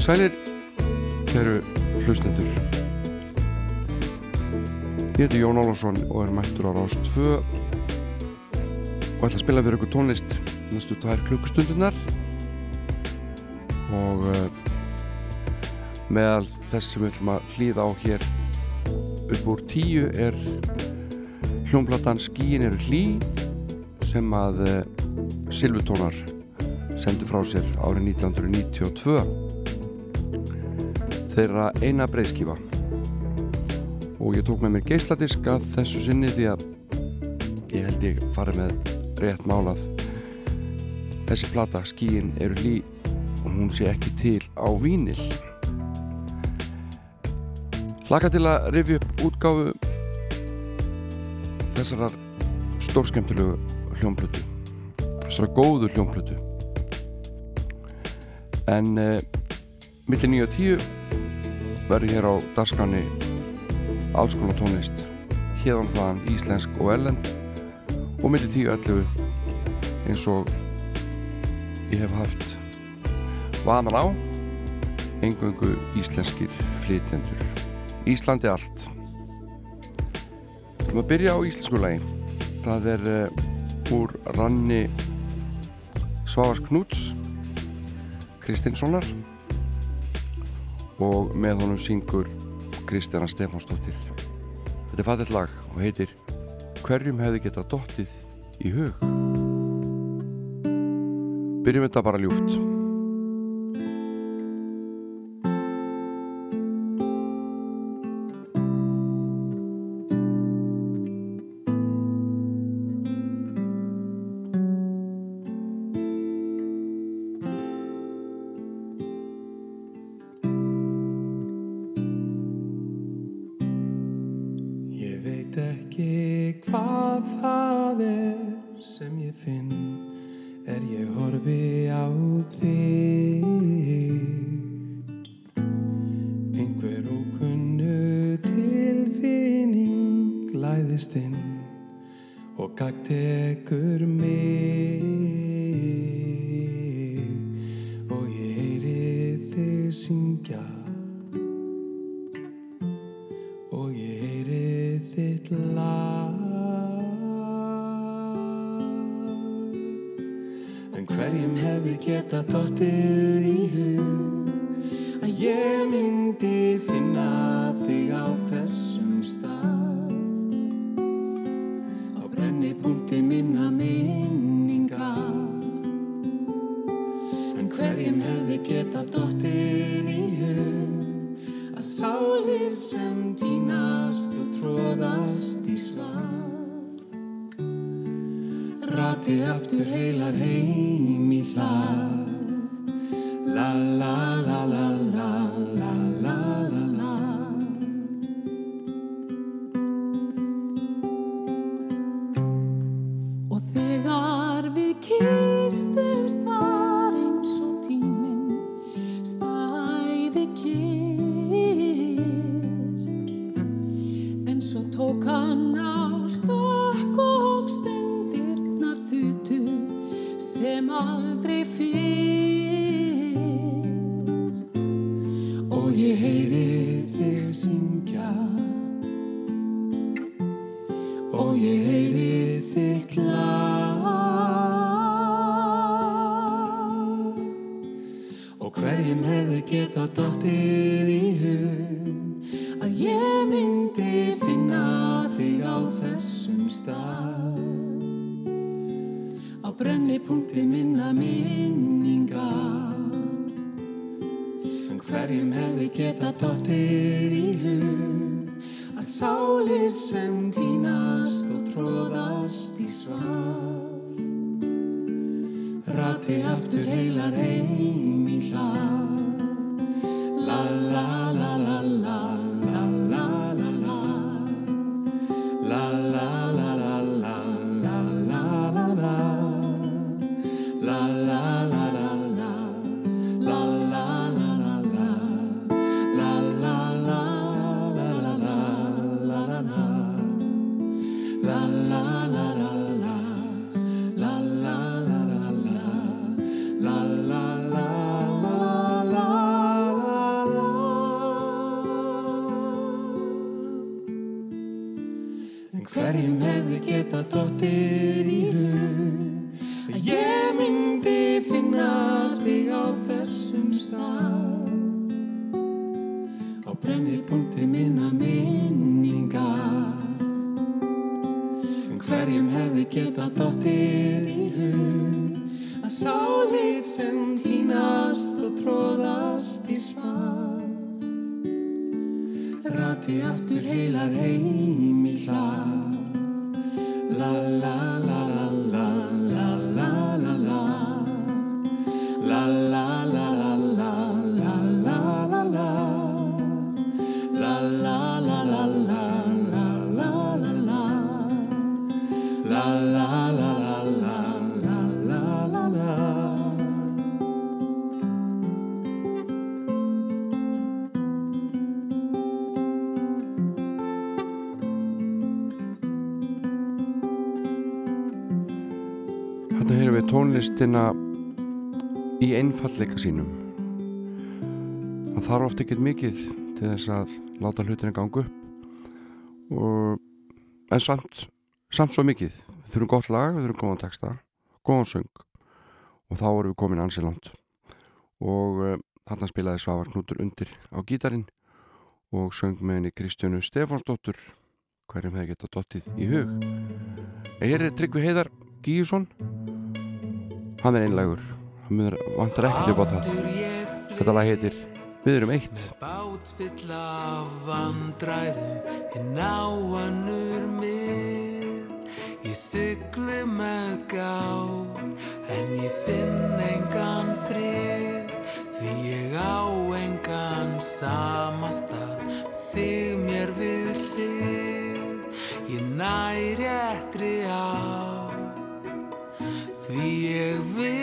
Komið sælir, kæru hlustendur. Ég heiti Jón Álvarsson og er mættur á Rást 2 og ætla að spila fyrir ykkur tónlist næstu tvær klukkustundunar og uh, meðal þess sem við ætlum að hlýða á hér upp úr tíu er hljómblatan Skíin eru hlý sem að uh, Silvutónar sendu frá sér árið 1992 þeirra eina breyðskifa og ég tók með mér geisladiska þessu sinni því að ég held ég farið með rétt málað þessi plata skíin eru hlý og hún sé ekki til á vínil hlaka til að rifja upp útgáfu þessarar stórskemtilegu hljómblötu þessara góðu hljómblötu en eh, millir 9 og 10 verður hér á dagskanni alls konar tónlist hérðan þaðan íslensk og ellend og millir 10 og 11 eins og ég hef haft vanan á. Engöngu íslenskir flytjendur. Íslandi allt. Þú maður að byrja á íslensku lagi. Það er uh, úr ranni Svavars Knúts Kristinssonar og með honum syngur Kristjana Stefánsdóttir. Þetta er fallet lag og heitir Hverjum hefði getað dottið í hug? Byrjum þetta bara ljúft Kristinn og gagd tekur mig. Tónlistina í einfallleika sínum. Það þarf oft ekkert mikið til þess að láta hlutina ganga upp og, en samt, samt svo mikið. Við þurfum gott lag, við þurfum góðan texta, góðan söng og þá erum við komin ansi langt og uh, þarna spilaði Svavar Knútur undir á gítarin og söng með henni Kristjánu Stefánsdóttur hverjum hefði geta dottið í hug. Er Tryggvi Heiðar Gíusson hann er einlægur. Hann munur, vantar ekkert upp á það. Þetta lag heitir Við erum eitt. Bát fyll af vandræðum en á annur mið. Ég syklu með gátt en ég finn engan frið. Því ég á engan samastað þig mér við hlið. Ég næri ettri á Wie ik.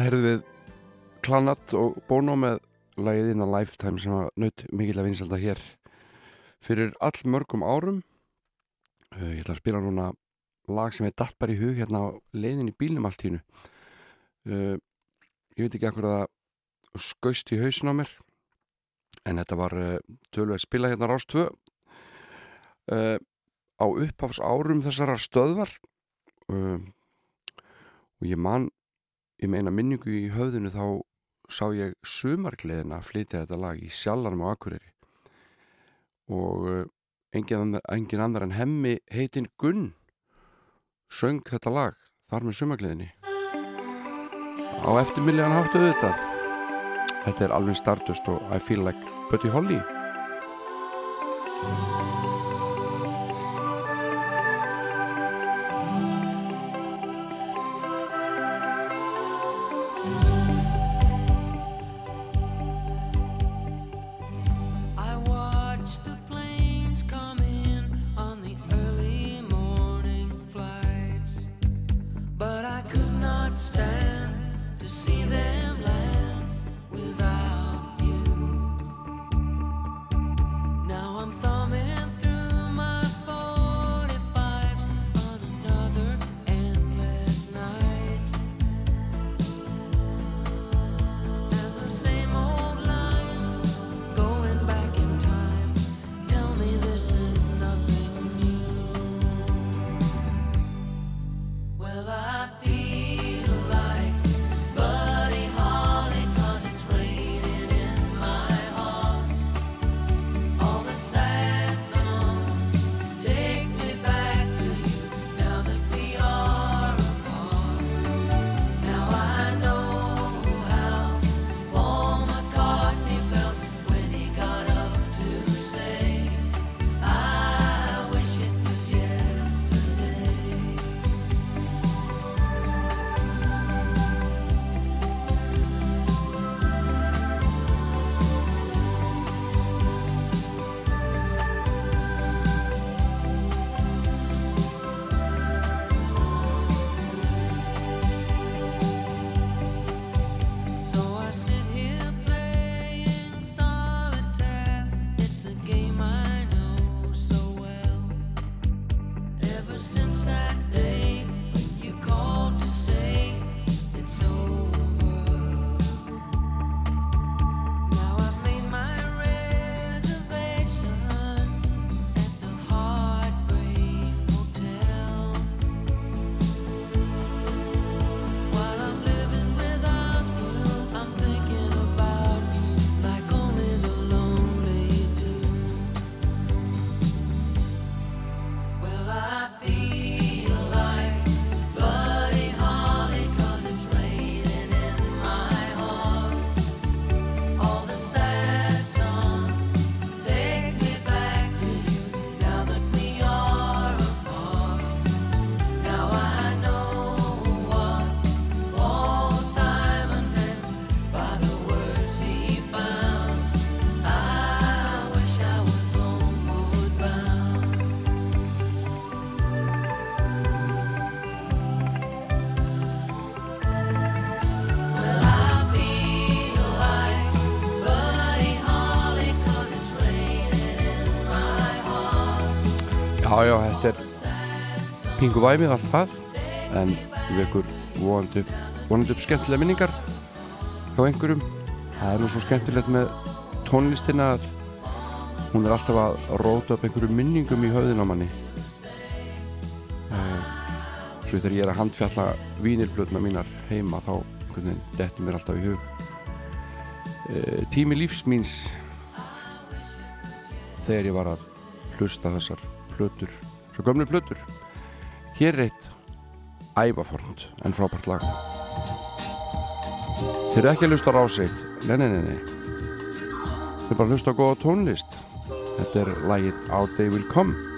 Þarna heyrðu við Klanat og Bono með lagið In a Lifetime sem var naut mikill að vinselda hér fyrir all mörgum árum. Uh, ég ætla að spila núna lag sem er dalt bara í hug hérna á leiðin í bílnum allt hínu uh, ég veit ekki akkur að það skaust í hausin á mér en þetta var uh, tölverð spila hérna rást 2 uh, á upphafs árum þessara stöðvar og ég man ég meina minningu í höfðinu þá sá ég sumargleðina að flytja þetta lag í sjallanum á Akureyri. Og uh, engin, engin annar en hemmi heitinn Gunn söng þetta lag þar með sumargleðinni. Á eftirmiljan háttu auðvitað. Þetta er alveg startust og I feel like Buddy Holly Já, þetta er pingu væmið allt það. En við ykkur vonandi vonandi upp skemmtilega minningar hjá einhverjum. Það er nú svo skemmtilegt með tónlistina að hún er alltaf að róta upp einhverjum minningum í höfðin á manni. Uh, svo þegar ég er að handfjalla vínirblöðna mínar heima þá dettur mér alltaf í hug. Uh, tími lífs míns þegar ég var að hlusta þessar plötur, svo gömlu plötur. Hér er eitt ævafornd en frábært lag. Þeir eru ekki að hlusta á rásitt nei, nei, nei, þeir bara að hlusta á góða tónlist. Þetta er lagið Our Day Will Come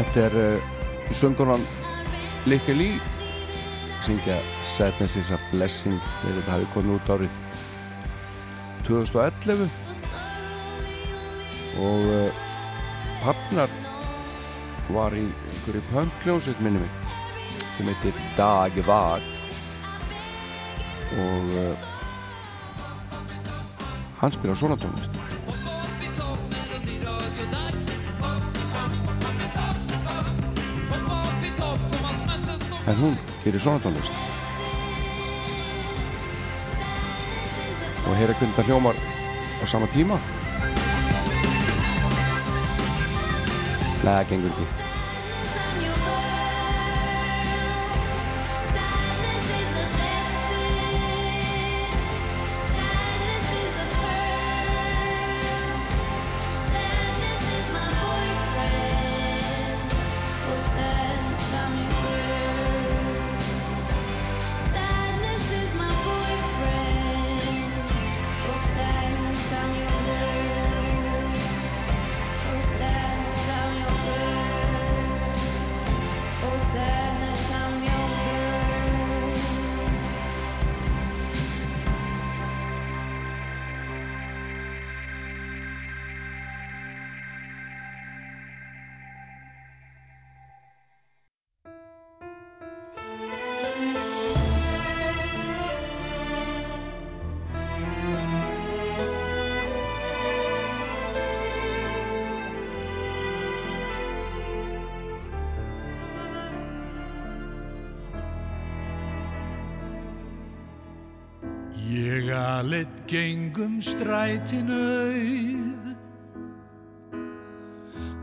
Þetta er uh, söngunan Likki Lý syngja Sadness is a Blessing þetta hafi komið út árið 2011 og uh, Hafnar var í einhverju pöngljónsveit minni mig sem heitir Dag Vag. Og uh, hann spila svona tónlist en hún gerir svona tónlist. Og heyra hvernig þetta hljómar á sama tíma? Nei, það gengur ekki strætin auð.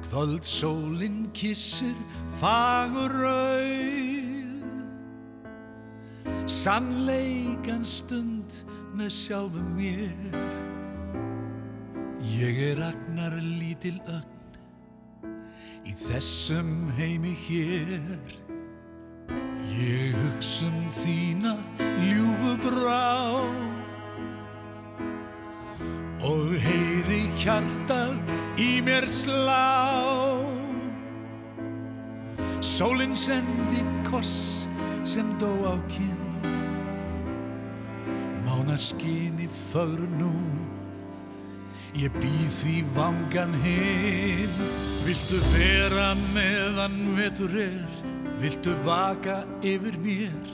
Kvöld sólinn kissir fagur auð. Sannleikan stund með sjálfum mér. Ég er agnar lítil ögn Í þessum heimi hér. Ég hugsa um þína ljúfu brá hjartað í mér slá. Sólinn sendi koss sem dó á kinn, mánaskinni fögru nú. Ég býð því vangan hinn Viltu vera meðan vetur er? Viltu vaka yfir mér?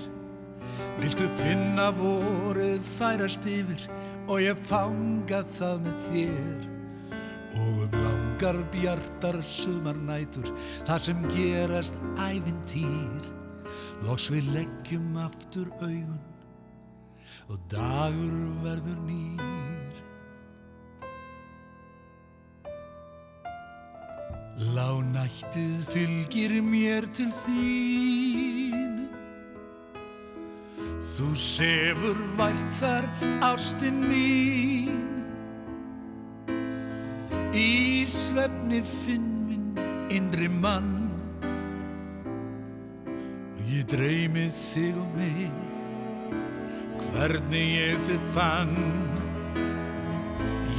Viltu finna vorið færast yfir? Og ég fanga það með þér Og um langar bjartar sumarnætur Þar sem gerast ævintýr. Loks við leggjum aftur augun Og dagur verður nýr. Lánættið fylgir mér til þín. Þú sefur vært þar ástin mín Í svefni finn minn innri mann. Og ég dreymi þig og mig Hvernig ég þig fann.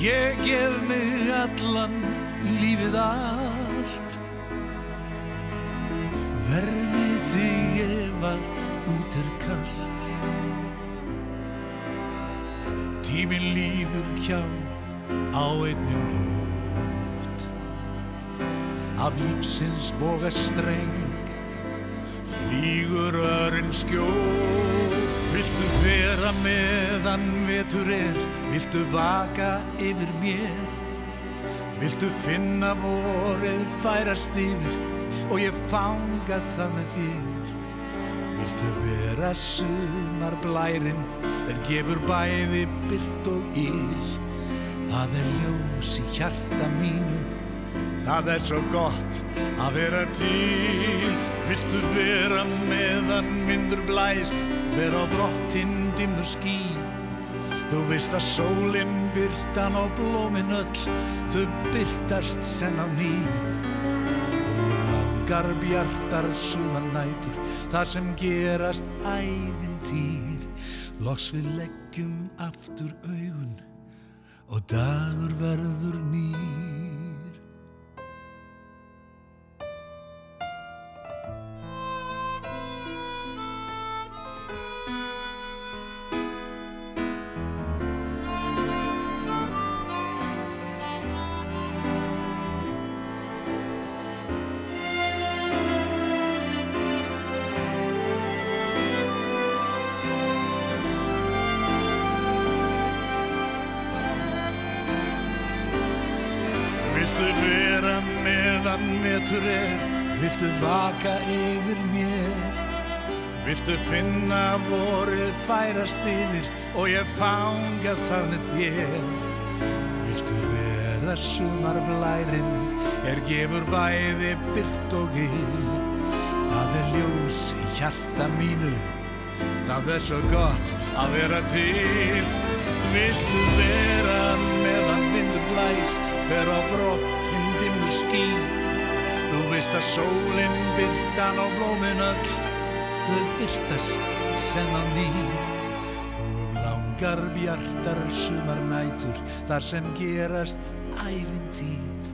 Ég gef mig allan lífið allt. Vermið þig ef að út er kallt Tíminn líður hjá á einni nótt Af lífsins boga streng Flýgur örinn skjótt. Viltu vera meðan vetur er Viltu vaka yfir mér. Viltu finna vorið færast yfir og ég fanga það með þér. Viltu vera sumar blærin er gefur bæði byrt og íl Það er ljós í hjarta mínu Það er svo gott að vera til. Viltu vera meðan vindur blæs? Vera á brottinn dimmu ský. Þú veist að sólinn byrtan og blómin öll. Þau byrtast senn á ný. Og langar bjartar sumarnætur þar sem gerast ævintýr loks við leggjum aftur augun og dagur verður nýr Viltu vaka yfir mér? Viltu finna vorið færast yfir Og ég fanga það með þér? Viltu vera sumar blærin Er gefur bæði byrt og gil Það er ljós í hjarta mínu. Það er svo gott að vera til. Viltu vera meðan vindur blæs? Ver á brott hinn dimmu Þú veist að sólinn byrtan og blómin öll. Þau byrtast sem á ný. Og um langar bjartar sumar nætur Þar sem gerast ævintýr.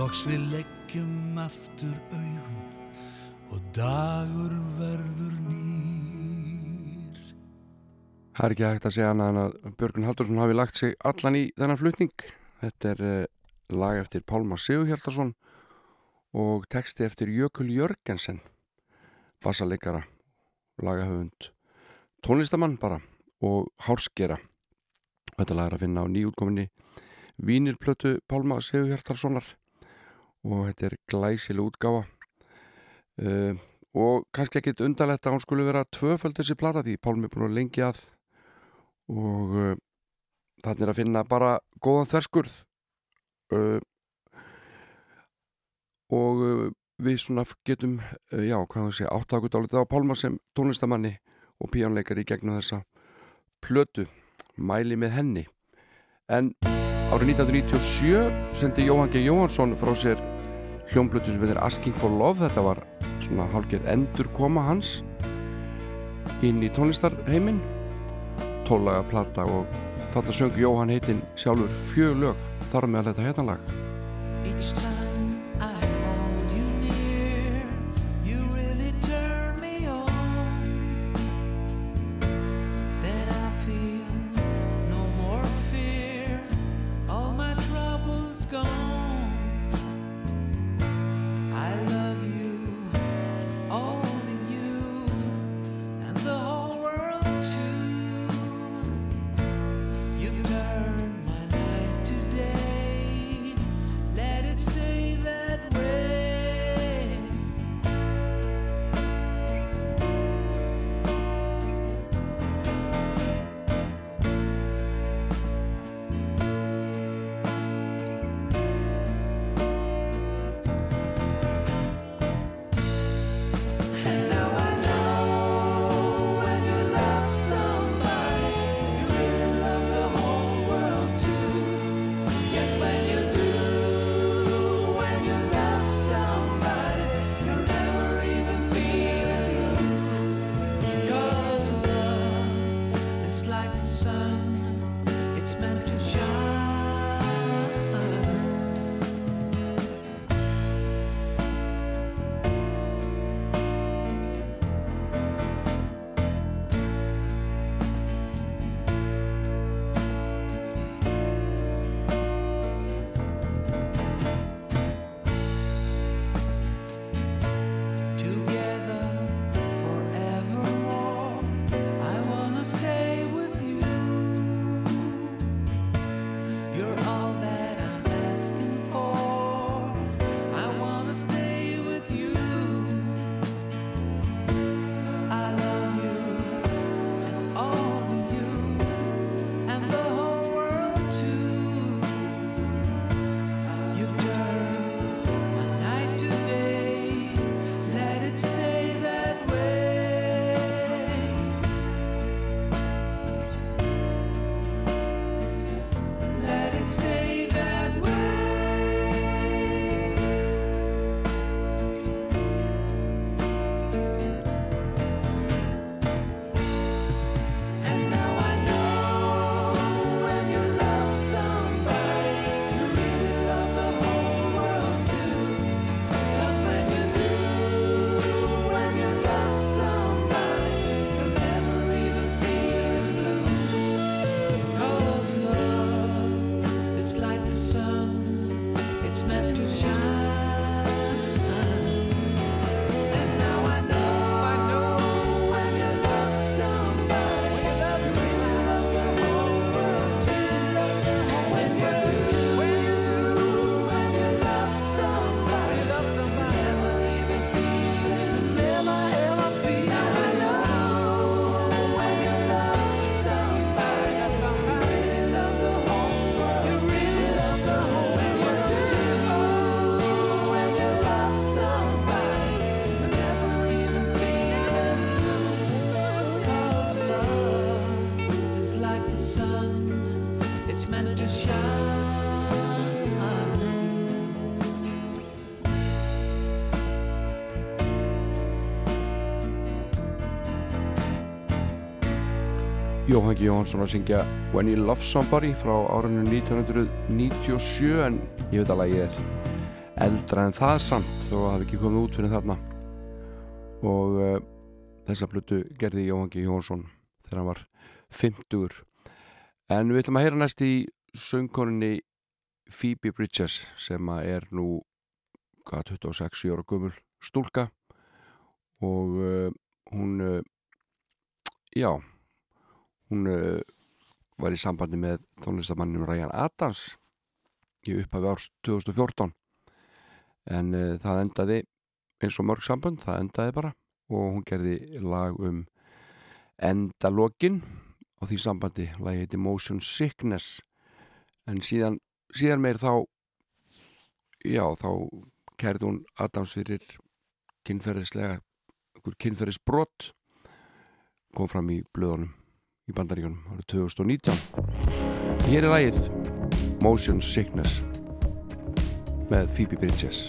Loks við leggjum aftur augun Og dagur verður nýr. Það er ekki hægt að segja annað en að Björgun Haldursson hafi lagt sig allan í þennan flutning. Þetta er uh, lag eftir Pálma Sigurhjartarsson og texti eftir Jökul Jörgensen, bassaleikara, lagahöfund, tónlistamann bara og hárskera. Þetta lag er að finna á nýjútkominni Vínirplötu Pálma Sigurhjartarssonar og þetta er glæsileg útgáfa. Uh, og kannski ekkit undarlegt að hún skulle vera tvöföld þessi plata því Pálmi er búin að lengi að og uh, þannig er að finna bara góðan þverskurð uh, og uh, við svona getum uh, já, hvað það sé, áttakut álítið á Pálma sem tónlistamanni og píjónleikari gegnum þessa plötu mæli með henni. En árið 1997 sendi Jóhann G. Jóhansson frá sér hljómblötu sem heitir Asking for Love. Þetta var svona hálfgerð endur koma hans inn í tónlistarheiminn. Tólaga plata og þarna söngu Jóhann heitinn sjálfur fjög lög þar með að þetta hérna Jóhann G. Jóhansson að syngja When You Love Somebody frá árinu 1997 en ég veit alveg ég er eldra en það samt þó að það hafi ekki komið út fyrir þarna og uh, þessa plötu gerði Jóhann G. Jóhansson þegar hann var 50 en við ætlum að heyra næst í söngkoninni Phoebe Bridges sem er nú hvað, 26 ára gömul stúlka og uh, hún uh, já hún uh, var í sambandi með tónlistamannum Ryan Adams í upphafi árs 2014 en uh, það endaði eins og mörg samband, það endaði bara og hún gerði lag um endalokin á því sambandi, lagi heiti Motion Sickness. En síðan, síðan meir þá já, þá kærði hún Adams fyrir kynferðislega kynferðisbrott kom fram í blöðunum í bandaríkunum árið 2019 hér er lagið Motion Sickness með Phoebe Bridges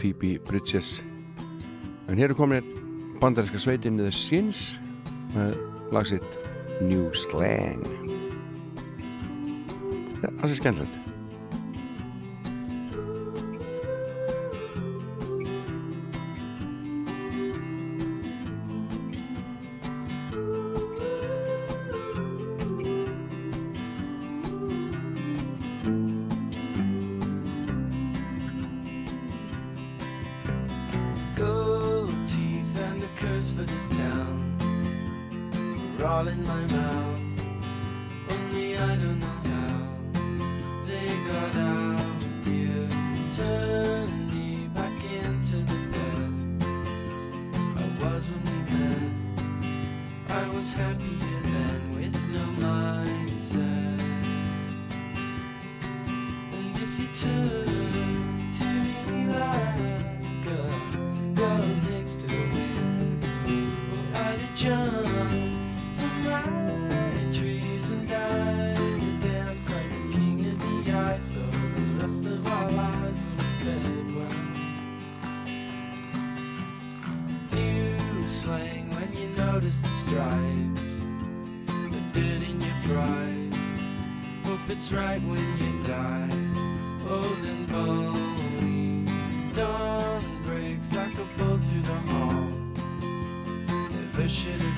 Phoebe Bridges. En hér er komin bandaríska sveitin The Shins með lagsitt New Slang. Það sé skemmtilegt my danced like king the. So the rest of our lives when you notice the stripes, the dirt in your fries. Hope it's right when you die, old and bony. Dawn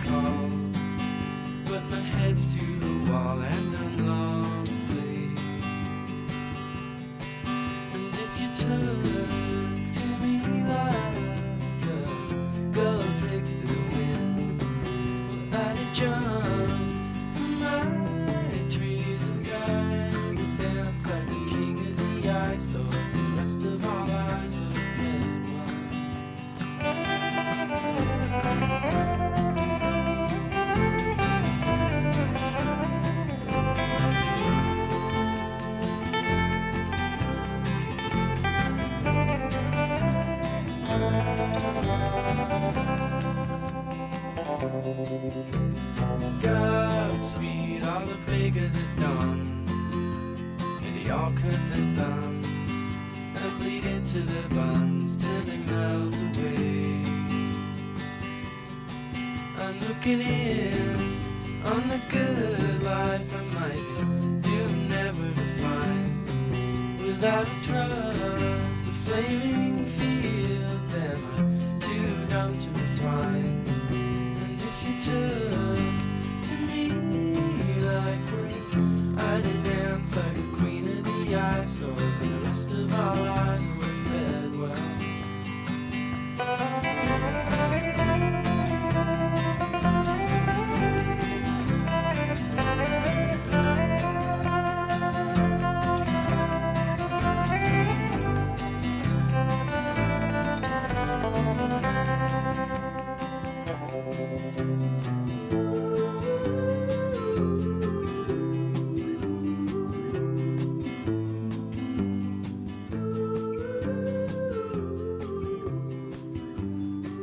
come.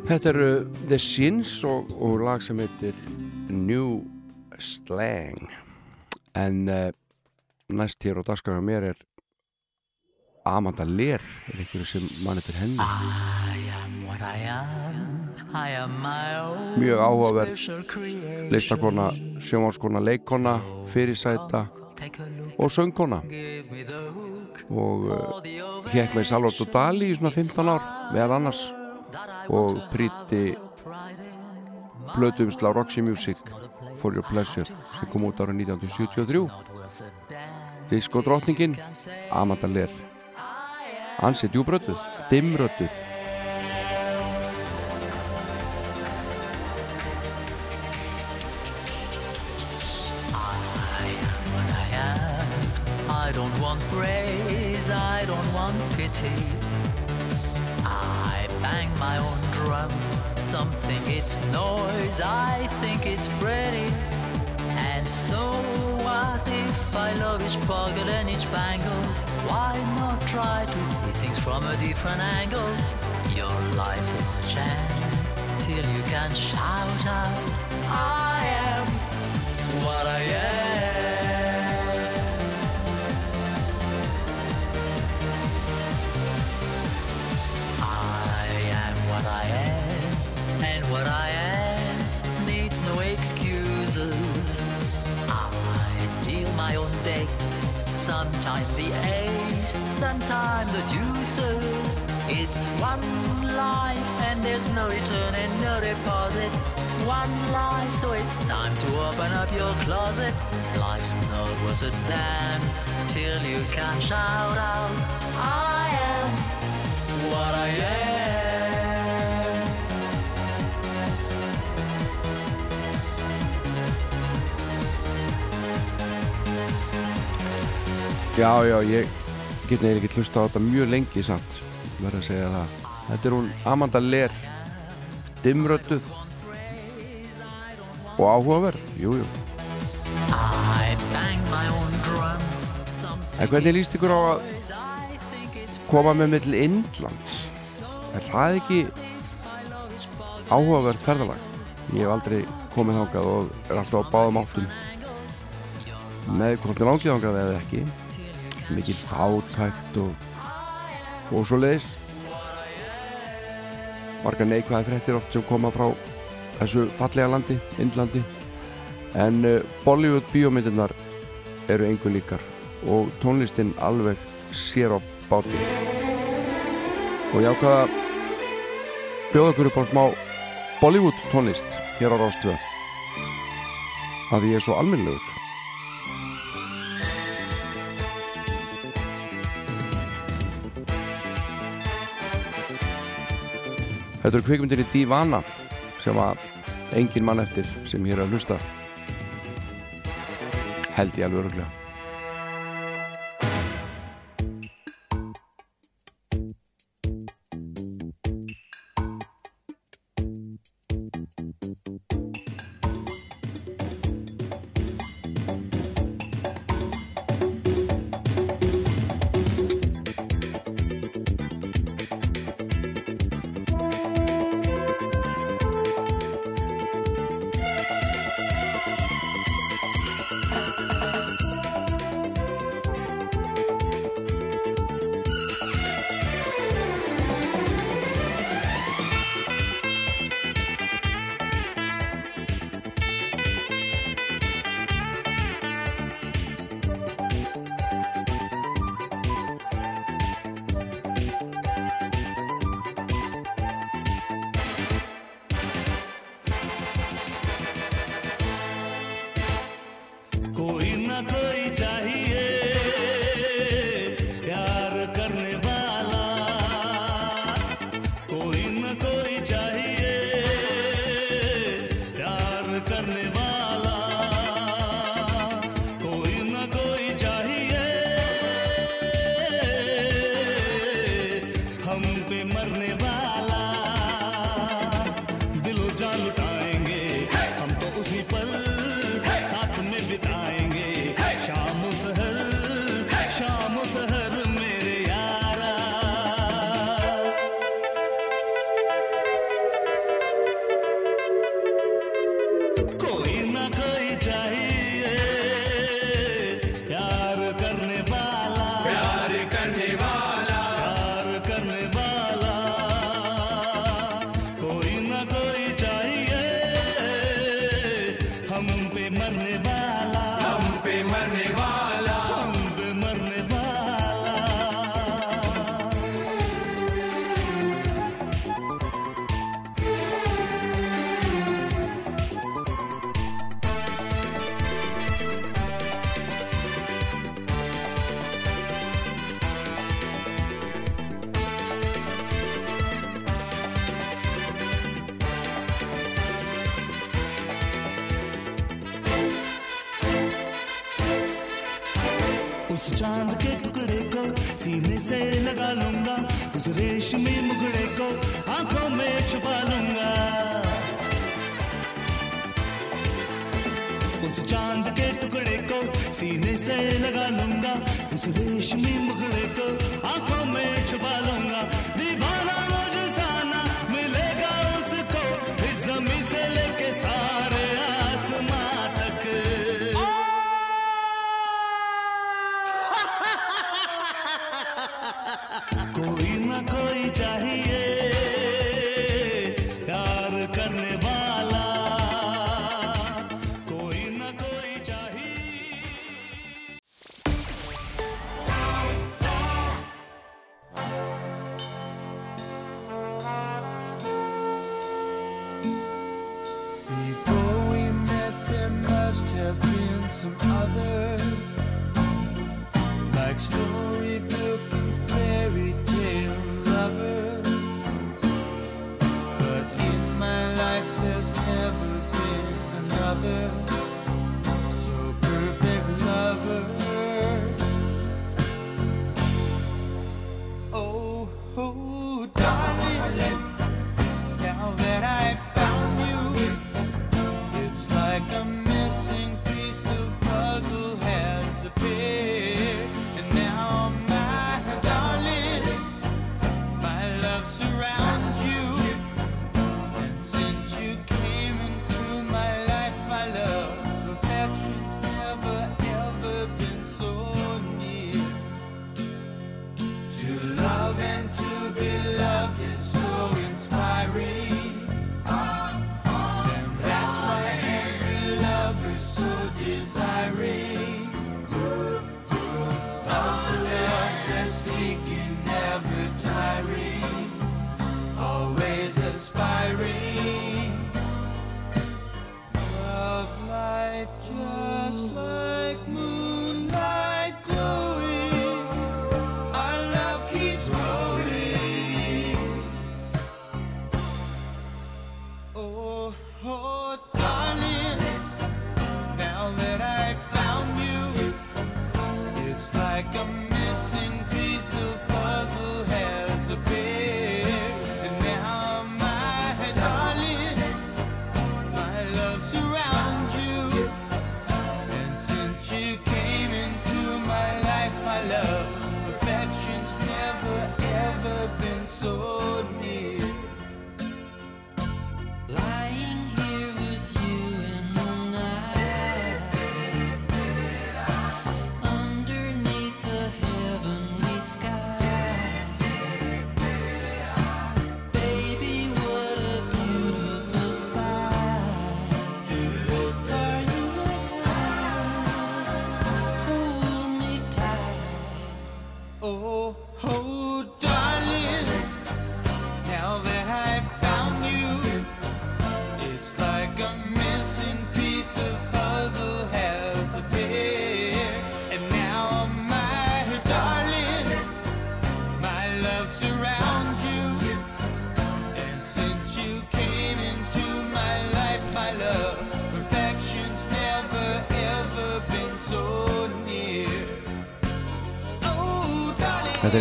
Þetta eru The Shins og, og lag sem heitir New Slang. En uh, næst hér á dagskaga mér er Amanda Lear er einhverju sem mann eftir henni? I am what I am. I am my own Mjög áhugaverð listakona, sjónvarskona, leikona fyrirsæta og söngkona. Og uh, over hékk með Salvador Dali í svona 15 ár meðal annars og prýtti blötuumsla Roxy Music For Your Pleasure sem kom út árið 1973 Disko drottningin Amanda Lear Ansi djúbrötuð, dimmrötuð I am what I am. I don't want praise, I don't want pity. Bang my own drum. Some think it's noise, I think it's pretty. And so what if I love each pocket and each bangle? Why not try to see things from a different angle? Your life is a jam till you can shout out, I am what I am. Sometimes the ace, sometimes the deuces. It's one life, and there's no return and no deposit. One life, so it's time to open up your closet. Life's not worth a damn till you can shout out, I am what I am. Já, já, ég get nefnir ekki hlusta á þetta mjög lengi samt verð að segja það Þetta er hún Amanda Lear Dimröttuð og áhugaverð, jú, jú I bang my own drum. En hvernig líst ykkur á að koma með mill Indlands? Er það ekki áhugaverð ferðalag? Ég hef aldrei komið þangað og er alltaf á báðum áttum með hvort er langið þangað eða ekki mikil fátækt og og svo leiðis marga neikvæði fréttir oft sem koma frá þessu fallega landi, Indlandi. En uh, Bollywood bíómyndirnar eru engu líkar og tónlistin alveg sér á báti. Og ég ákvaða að bjóða okkur upp á smá Bollywood tónlist hér á Rástvö að ég er svo almennlegur Þetta eru kvikmyndir í Divana sem að engin mann eftir sem hér að hlusta. Held ég alveg öruglega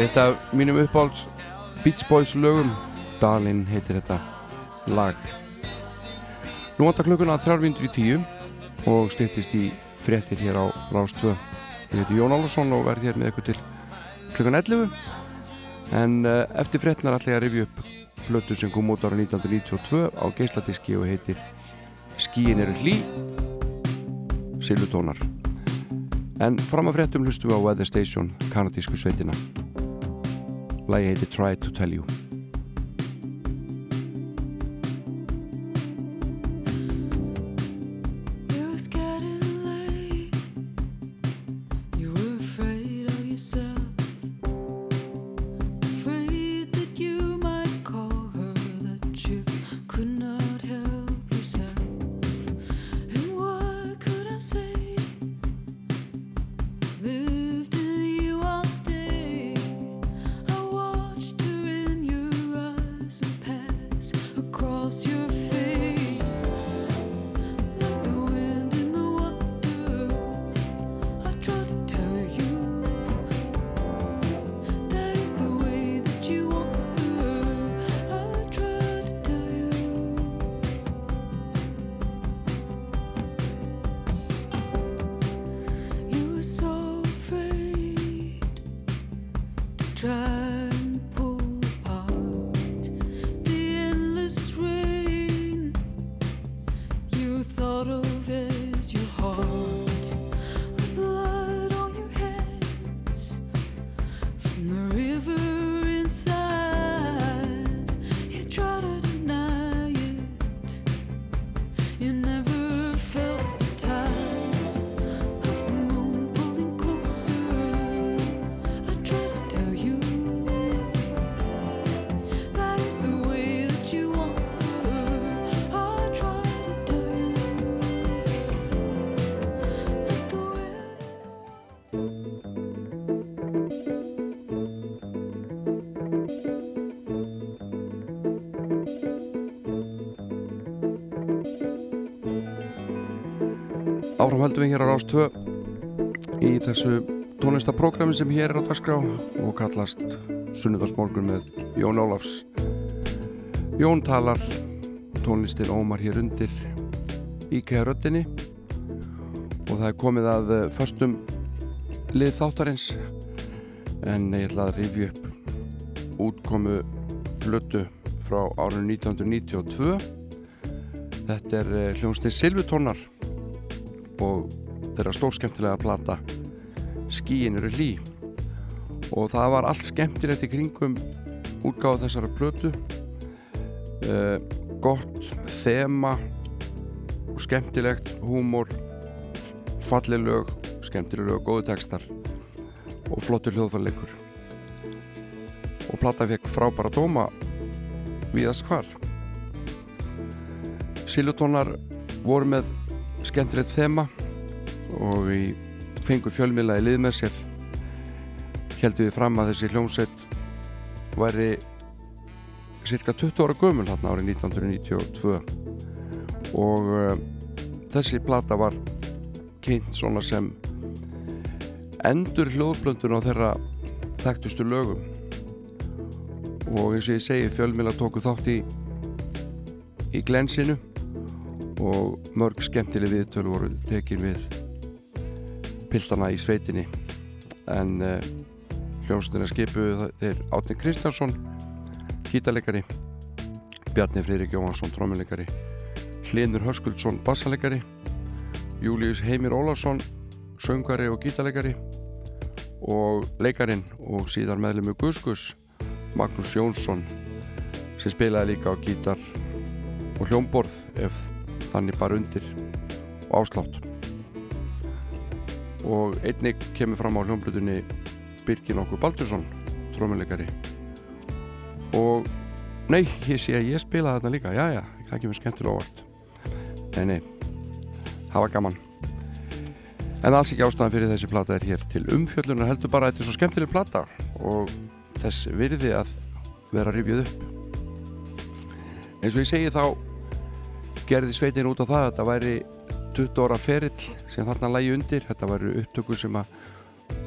eitt af mínum uppáhalds Beach Boys lögum. Dalin heitir þetta lag. Nú vantar klukkuna þrjárvindur í tíu og styrtist í fréttir hér á Rás 2 Ég heiti Jón Álarsson og verð hér með ykkur til klukkan 11 en uh, eftir fréttinar ætla ég að rifja upp plötu sem kom út ára 1992 á geisladiski og heitir Skíin eru hlý. Silvutónar En fram að fréttum hlustum við á Weather Station, kanadísku sveitina. Lægi heiti Try to Tell You. You Áfram höldum við hér á Rás 2 í þessu tónlistaprógrami sem hér er á dagskrá og kallast Sunnudagsmorgun með Jón Ólafs. Jón talar, tónlistin ómar hér undir íkæða röddinni og það er komið að eh, föstum lið þáttarins. En ég ætla að rifja upp útkomu blötu frá árinu 1992 þetta er eh, hljónstinn Silvutónar og þeirra stórskemmtilega plata Skíin eru hlý. Og það var allt skemmtilegt í kringum útgáða þessara plötu. Uh, gott þema og skemmtilegt húmor falleg lög skemmtileg lög, góðu textar og flottur hljóðfærleikur. Og plata fekk frábæra dóma viðast hvar. Silutónar voru með skemmtilegt þema og við fengum fjölmiðla í lið með sér heldum við fram að þessi hljómsveit væri cirka 20 ára gömul hérna árið 1992 og uh, þessi plata var kynnt svona sem endur hljóðblöndun á þeirra þekktustu lögum. Og eins og ég segi fjölmila tóku þátt í í glensinu og mörg skemmtileg viðtöl voru tekin við piltana í sveitinni. En uh, hljónstina skipuðu þeir Átni Kristjánsson hítalegari Bjarni Freyrik Jóhansson trómuleikari Hlinur Höskuldsson bassalegari Július Heimir Ólafsson söngari og gítalegari og leikarin og síðar meðlemi Guskus Magnús Jónsson sem spilaði líka á gítar og hljómborð ef þannig bara undir og áslátt og einnig kemur fram á hljómblutunni Birgir Okkur Baldursson trómuleikari og nei, ég sé að ég spilaði þarna líka. Já já, það kemur skemmtilega óvart. Nei nei, það var gaman. En alls ekki ástæðan fyrir þessi plata er hér til umfjöllunar heldur bara að þetta er svo skemmtileg plata og þess virði að vera rifjuð upp. Eins og ég segi þá gerði sveitin út á það að þetta væri 20 ára ferill sem þarna lægi undir. Þetta væri upptökur sem að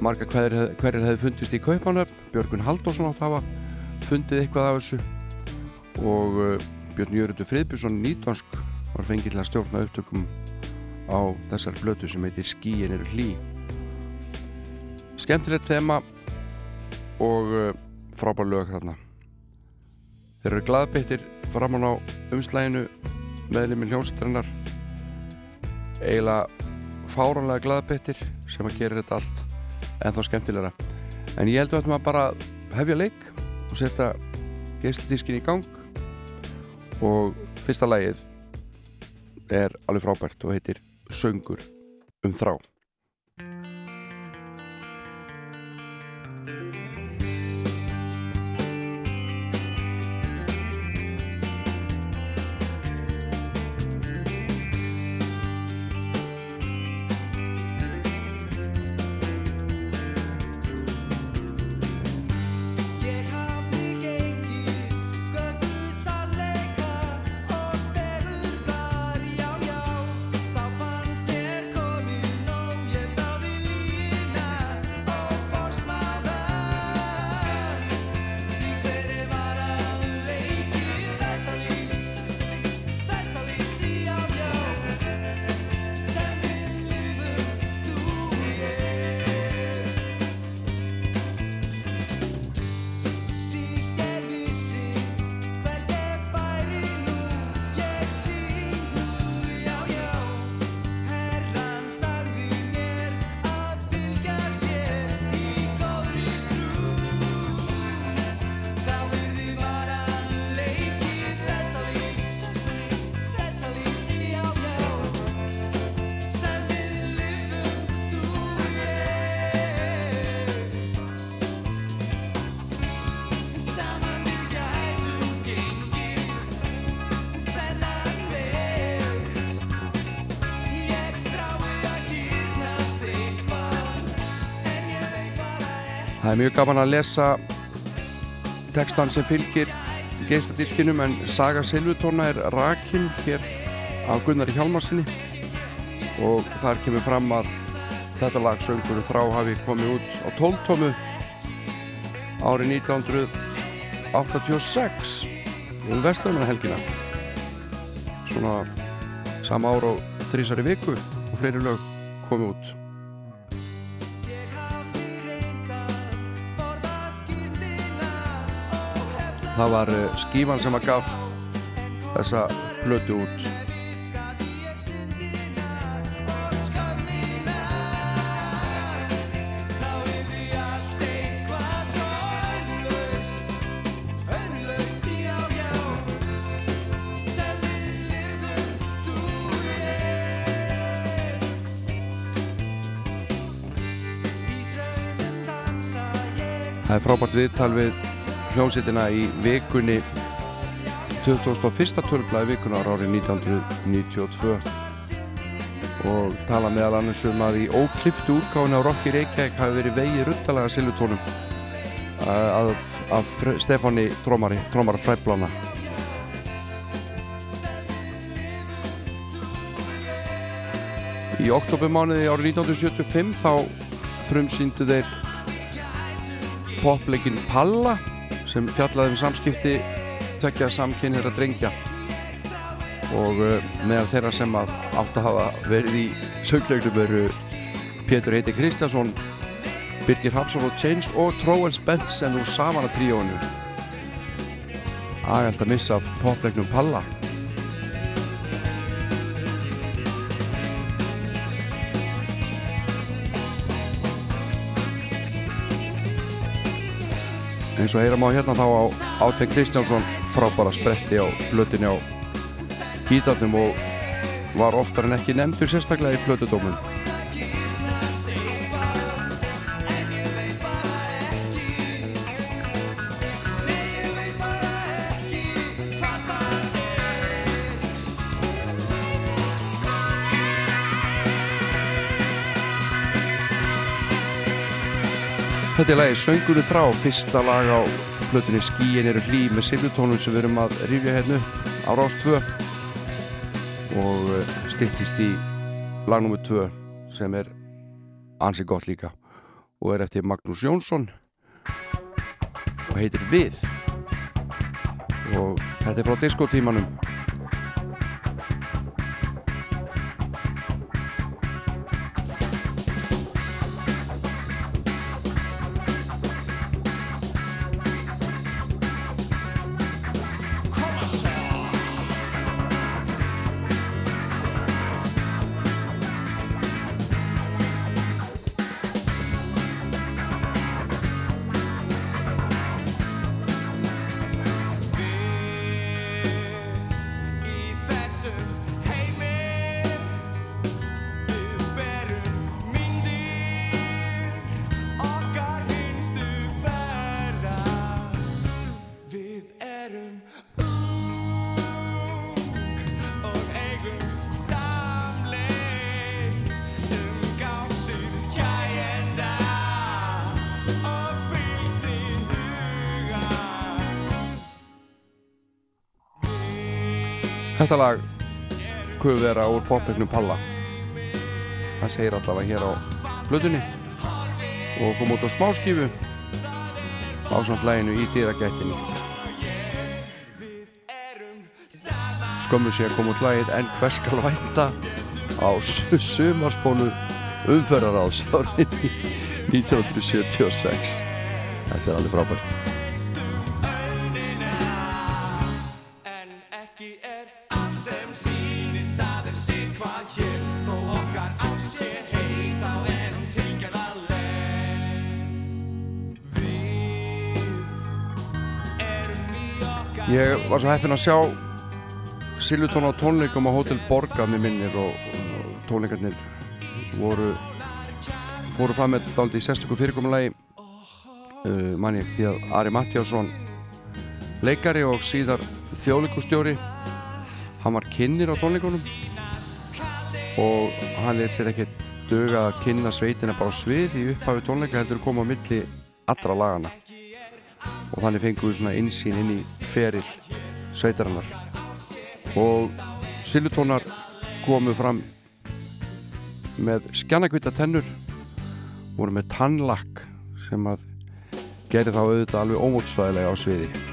marga hverjir, hverjir hefði fundist í Kaupanöfn Björgun Halldórsson átt að hafa fundið eitthvað af þessu. Og uh, Björn Jörgundur Friðbjörnsson nýtvansk var fengið til að stjórna upptökum á þessar blötu sem heitir Skíin eru hlý. Skemmtilegt þema og uh, frábær lög þarna. Þeir eru glaðbyttir framann á umslæginu meðlum í hljómsættarinnar eiginlega fáranlega glaðbyttir sem að gera þetta allt en þá skemmtilegra. En ég held að maður bara hefja leik og setja geislidískin í gang. Og fyrsta lagið er alveg frábært og heitir Söngur um þrá mjög gaman að lesa textan sem fylgir geisladískinum en Saga Silvutóna er rakin hér af Gunnari Hjálmarsinni og þar kemur fram að þetta lag söngur um þrá hafi komið út á 12 tómu árið 1986 um Vestlumanahelgina svona sama ár og þrísari viku og fleiri lög komið út það var uh, skíman sem að gaf þessa plötu út. Það er frábært viðtal við hljómsveitina í vikunni. 21. tölblaði vikunar árið 1992 og tala meðal annars um að í ókliftu útgáfinu á Rocky Reykjavík hafi verið vegi ruttalega silvutónum af, af Stefáni Trómari, Trómar Fræblana í oktobermánuði árið 1975 þá frumsýndu þeir popleikin Palla sem fjallaði um samskipti tvekja samkynniðra drengja og uh, meðal þeirra sem að átt að hafa verið í söglegnum eru Pétur Heiti Kristjánsson Birgir Hapsson og Chains og Tróens Benson úr Savana tríónu Ægælt að missa poplegnum Palla eins og heyra má hérna þá á Áteng Kristjánsson frábæra spretti á blötinni á gítarnum og var oftar en ekki nefndur sérstaklega í blötudómum Þetta er lagi Söngunni þrá, fyrsta lag á hlutinni Skíin eru hlý með silvutónum sem við erum að rifja hérna á Rás 2 og eh, styttist í lag nr. 2 sem er ansi gott líka og er eftir Magnús Jónsson og heitir Við og þetta er frá diskotímanum Þetta lag kuð vera úr popleiknum Palla. Það segir allavega hér á blöðunni og kom út á smáskifu á samt læginu í dýragættinni skömmu sé að koma út lagið en hvers skal vænta á su- sumarspólu umferðaráðs árið 1976 þetta er alveg frábært var svo heppinn að sjá Silvutón á tónleikum á Hotel Borga með minnir og, og tónleikarnir voru fóru fram með dálítið í sérstöku fyrirkomulagi. Uh, manni því að Ari Mattiásson leikari og síðar þjóðleikustjóri hann var kynnir á tónleikunum. Og hann leitt sér ekkert duga að kynna sveitina bara svið í upphafi tónleika heldur koma á milli allra lagana og þannig fengum við svona einsýn inn í feril sveitarinnar. Og Silvutónar komu fram með skjannakvita tennur voru með tannlakk sem að geri þá auðvitað alveg ómótstæðilega á sviði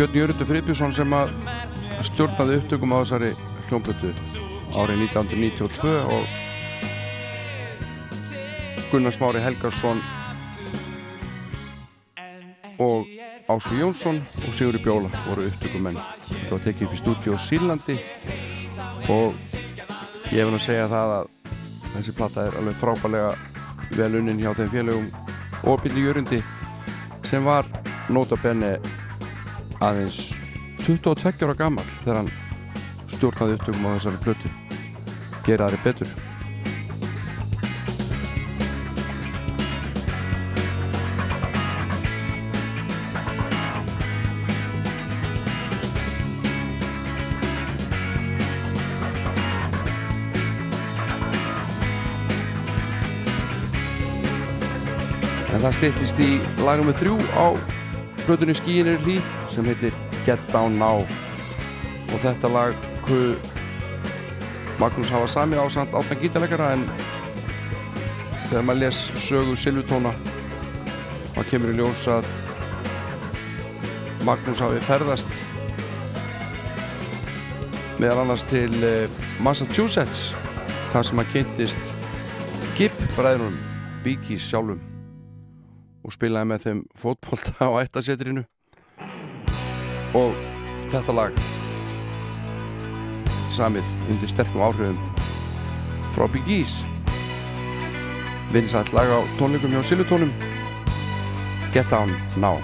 Björn Jörgur Friðbjörnsson sem að stjórnaði upptökum á þessari hljómblötu árið 1992 og Gunnar Smári Helgarsson og Áslu Jónsson og Sigurði Bjóla voru upptökumenn. Þetta var tekið upp í stúdíu á Sýrlandi og ég nú að segja það að þessi platta er alveg frábælega vel unnin hjá þeim félögum og Billy Jörundi sem var nota benni aðeins 22 ára gammal þegar hann stjórnaði upptökum á þessari plötu. Gera aðri betur. En það stýttist í lagum með þrjú á plötunni Skíin er hlý sem heitir Get Down Now. Og þetta lag ku Magnús hafa sami á samt áttan gítarleikara en þegar maður les sögu Silvutóna þá kemur í ljós að Magnús hafi ferðast meðal annars til eh, Massachusetts þar sem hann kynntist Gibb bræðunum Bíkís sjálfum og spilaði með þeim fótbolta á ættasetrinu og þetta lag samið undir sterkum áhrifum frá Big E's vinsætt lag á tónleikum hjá Silutónum Get Down Now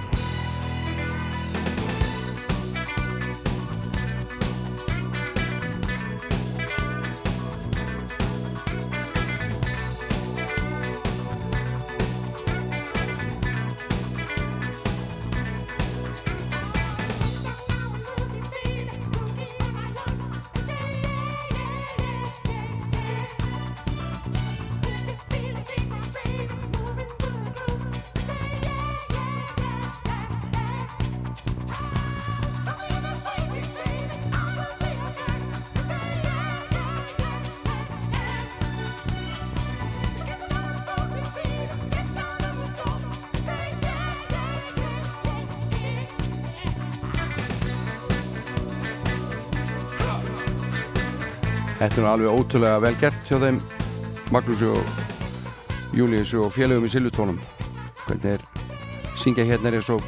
er alveg ótrúlega vel gert hjá þeim Magnúsi og Júliussu og félögum í Silvutónum hvernig er syngja hérna er og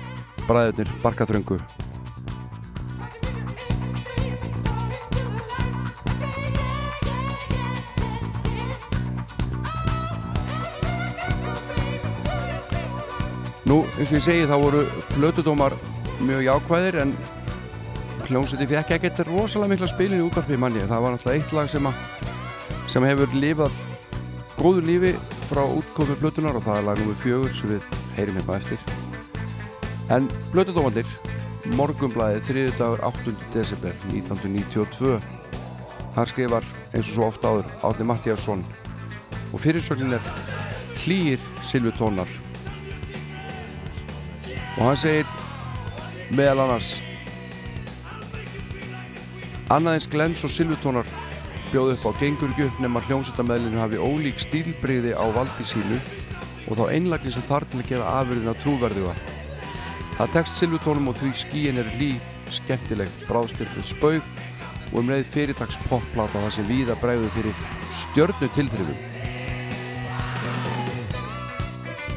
bræðurnir barkaþröngu? Nú, eins og ég segi, þá voru plötudómar mjög jákvæðir en hljómsveiti fekk ekkert rosalega mikla spilin í útvarpi manni það var náttúrulega eitt lag sem, sem hefur lifað góðu lífi frá útkomi blötunar og það er lag nummið fjögur sem við heyrim hérna á eftir. En blötudómandir morgumblæði þriðu dagur 8. desember 1992 þar skrifar eins og svo ofta áður Átni Mattíasson og fyrirsögnin er hlýir silvutónar og hann segir meðal annars Annað eins glens og silvutónar bjóð upp á gengur ekki upp nema hljómsættamæðlinu hafi ólík stílbriði á valdi sínu og þá einlagni sem þarf til að gera afurðina trúverðuga. Það tekst silvutónum og því skíin er lí, skemmtileg, bráðstyrfið spaug og um leið fyrirtags popplata þar sem víða bregðu fyrir stjörnu tilþrifum.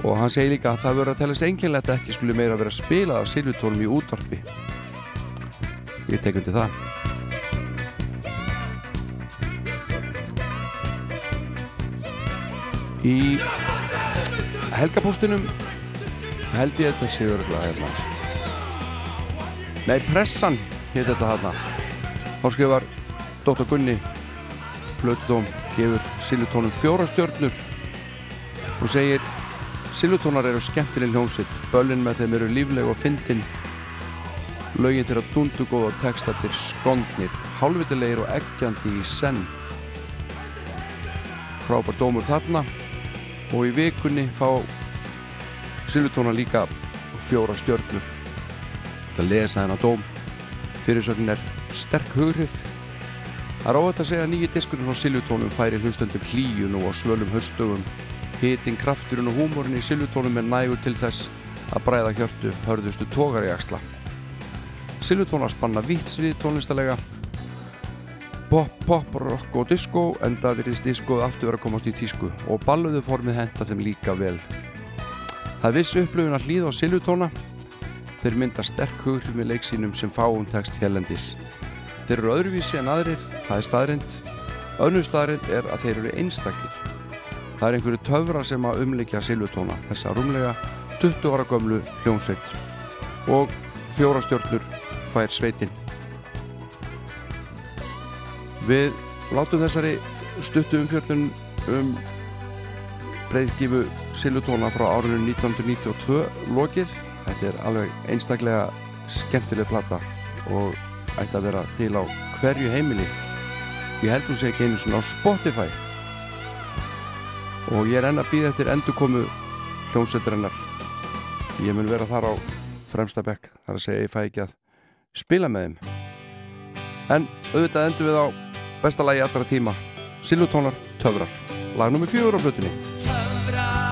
Og hann segir líka að það verður að telast einkennlegt að ekki skuli meira vera spilað af silvutónum í útvarpi. Ég tek undir það. Í helgapóstinum held ég þetta séu örgulega hérna. Nei, pressan heit þetta hérna. Þá skrifar Dóttar Gunni Plötudóm gefur Silvutónum fjóra stjörnur og segir Silvutónar eru skemmtileg hljómsitt börlinn með þeim eru lífleg og fyndin. Lögin þeirra dundugóð og textatir skondnir. Hálfvitilegir og eggjandi í senn. Frábær dómur þarna og í vikunni fá Silvutóna líka fjóra stjörnur þetta lesa hennar dóm. Fyrirsögnin er sterk hugrið það er óvægt að segja að nýji diskurinn frá Silvutónum færi hlustöndum hlýjun og svölum höstugum hitin, krafturinn og húmórin í Silvutónum er nægur til þess að bræða hjörtu hörðustu tógar í axla. Silvutóna spanna vitt svið tónlistalega pop, pop, rock og disco enda virðist diskoð aftur vera að komast í tísku og balluðu formið henda þeim líka vel. Það er viss upplöfun að hlýða á Silvutóna þeir mynda sterk hughrif með leiksínum sem fáum tekst hérlendis. Þeir eru öðruvísi en aðrir, það er staðrind Önnur staðrind er að þeir eru einstakir. Það er einhverju töfra sem að umleikja Silvutóna þessa rúmlega 20 ára gömlu hljómsveit. Og fjóra stjórnur fær sveitin Við látum þessari stuttu umfjöllun um breyðskifu Silvutóna frá árinu 1992 lokið. Þetta er alveg einstaklega skemmtileg plata og ætti að vera til á hverju heimili. Ég held hún sé ekki einu svona á Spotify og ég er enn að býða eftir endurkomu hljómsveiturinnar. Ég mun vera þar á fremsta bekk, þar að segja ég fæ ekki að spila með þeim. En auðvitað endur við á besta lagi allra tíma. Silvutónar Töfrar. Lag nummer fjögur á flutunni Töfrar, töfrar,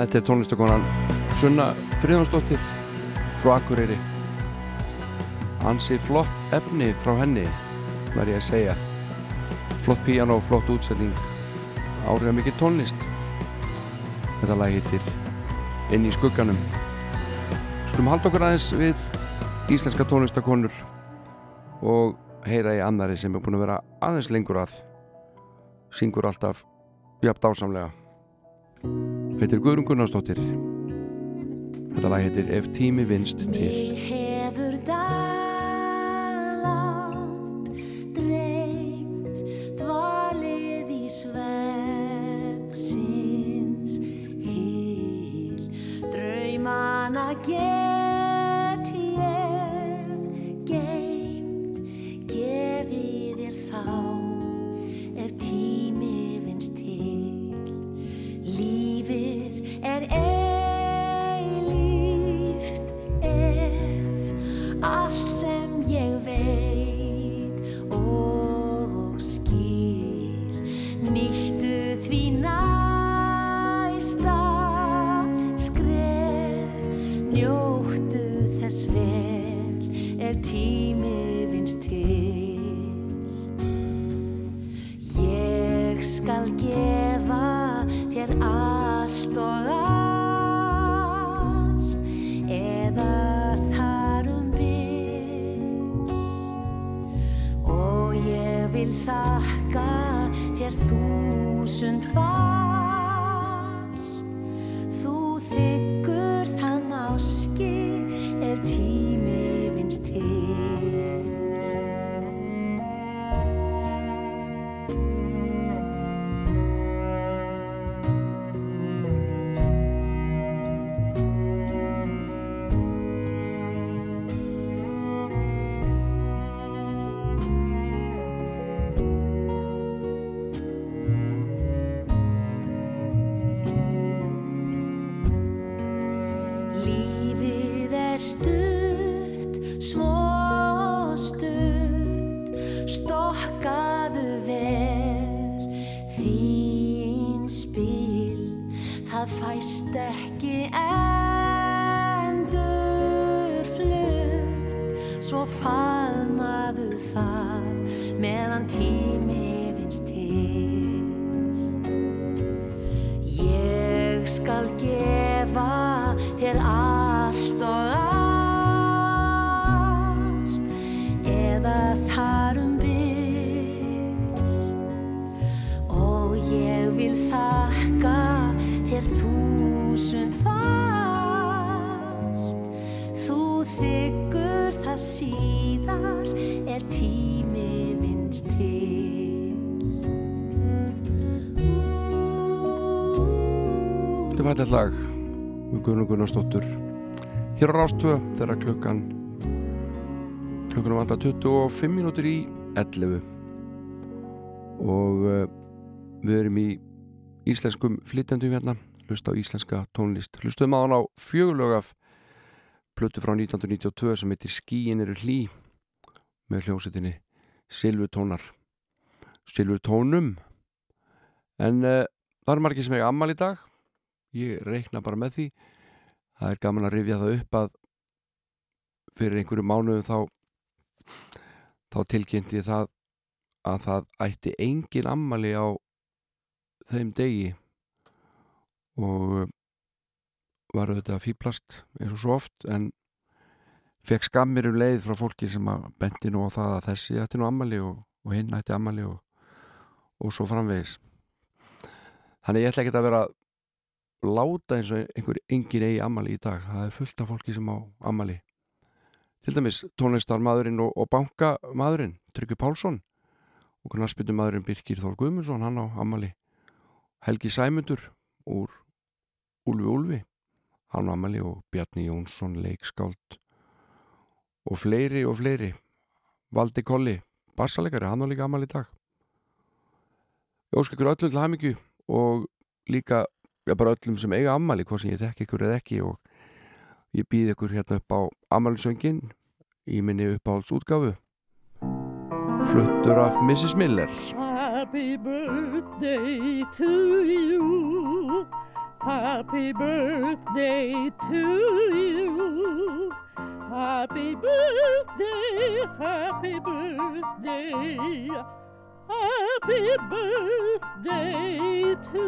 Þetta er tónlistakonan Sunna Friðjónsdóttir frá Akureyri. Ansi flott efni frá henni var ég að segja. Flott píano, flott útsetning. Áriða mikið tónlist. Þetta lag heitir Inn í skugganum. Skulum halda okkur aðeins við íslenska tónlistakonur og heyra í annari sem er búin að vera aðeins lengur að. Syngur alltaf jafn dásamlega heitir Guðrún Gunnarsdóttir. Þetta lag heitir Ef tími vinst til. Mig Er fællið lag við Guðrún Gunnarsdóttur hér á Rástvö þegar klukkan klukkan vantar 25 mínútur í 11 og uh, við erum í íslenskum flytjandum hérna hlusta á íslenska tónlist. Hlustuðum á hann á fjögulög af plötu frá 1992 sem heitir Skíin eru hlý með hljómsettinni Silvutónar Silvutónum en uh, það eru margir sem eiga ammal í dag ég reikna bara með því. Það er gaman að rifja það upp að fyrir einhverju mánuðum þá þá tilkynnti það að það ætti engin ammali á þeim degi. Og var auðvitað fýblast eins og svo oft en fekk skammir um leið frá fólki sem að bendi nú á það að þessi ætti nú ammali og, og hinn ætti ammali og, og svo framvegis. Þannig ég ætla ekki að vera að láta eins og einhver engin eigi ammali í dag. Það er fullt af fólki sem á ammali til dæmis tónlistarmadurinn og, og bankamadurinn Tryggvi Pálsson og knarspytumadurinn Birkir Þór Guðmundsson hann á ammali Helgi Sæmundur úr Úlfi Úlfi hann á ammali og Bjarni Jónsson leikskáld og fleiri og fleiri. Valdi Kolli, bassalegari hann á líka ammali í dag. Ég óska ykkur öllum til hamingju og líka já, bara öllum sem eiga ammali hvað sem ég þekki ykkur eða ekki og ég býð ykkur hérna upp á ammalisöngin í minni uppáhalds útgáfu fluttur af Mrs. Miller Happy birthday to you. Happy birthday to you. Happy birthday, happy birthday. Happy birthday to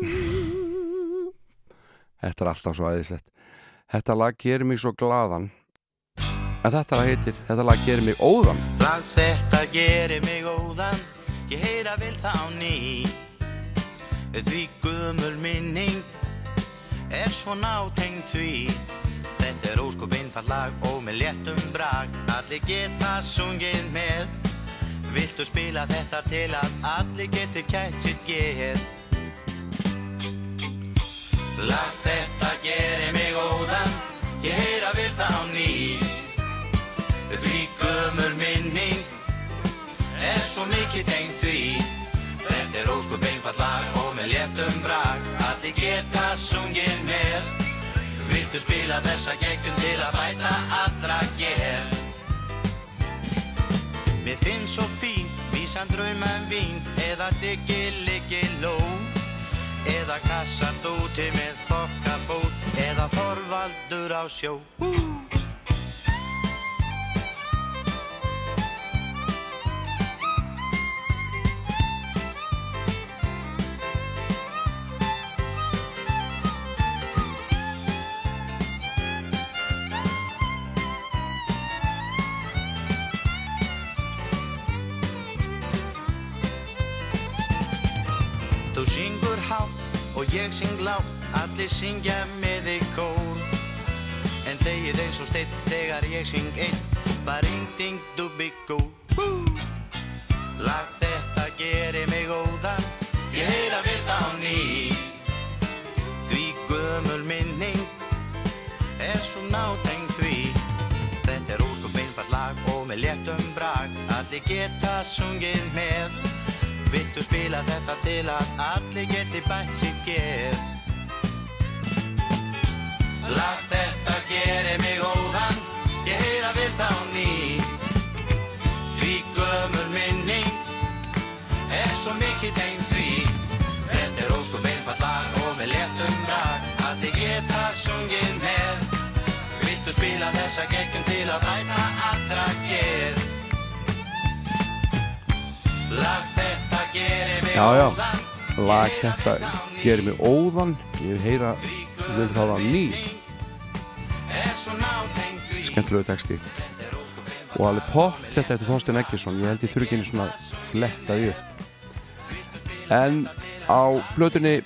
you. Þetta er alltaf svo aðeinslegt Þetta lag gerir mig svo glaðan. En þetta lag heitir Þetta lag gerir mig óðan. Lag þetta gerir mig óðan. Ég heyra vel það á ný. Því guðmul minning Er svo nátengd því Þetta er óskup einfall lag Og með léttum brag Allir geta sungið með. Viltu spila þetta til að Allir geti kætt sitt geð? Lag þetta gerir mig óðan. Ég heyra vel það á ný. Því gömur minning er svo mikið tengt því. Þetta er óskup einfall lag og með léttum brag Allir geta sungið með Viltu spila þessa geggjum til að bæta allra ger Mér finnst svo fín, vísan drauma um vín Eða diggi liggi ló. Eða kassat úti með þokkabót Eða forvaldur á sjó. Hú! Hátt og ég syng lágt Allir syngja með þig kór. En þegið eins og steitt þegar ég syng einn Bara ring ding dubbi gó Lag þetta gerir mig óðan Ég heyra vel það á ný. Því gömul minning Er svo nátengd því. Þetta er einfall lag og með léttum brag Allir geta sungið með Viltu spila þetta til að allir geti bætt sitt geð? Lag þetta gerir mig óðan Ég heyra við þá ný. Því gömur minning Er svo mikið tengd því. Þetta er óskup einfall lag og með léttum brag Allir geta sungið með. Viltu spila þessa geggjum til að bæta allra gerir mig Já, já, óðan lag þetta gerir mig óðan. Ég vil heyra vil það á ný. Skemmtilegu texti. Og alveg pott þetta eftir Þorstein Eggesson ég held ég þurfi ekki einu svona flettaði upp. En á plötunni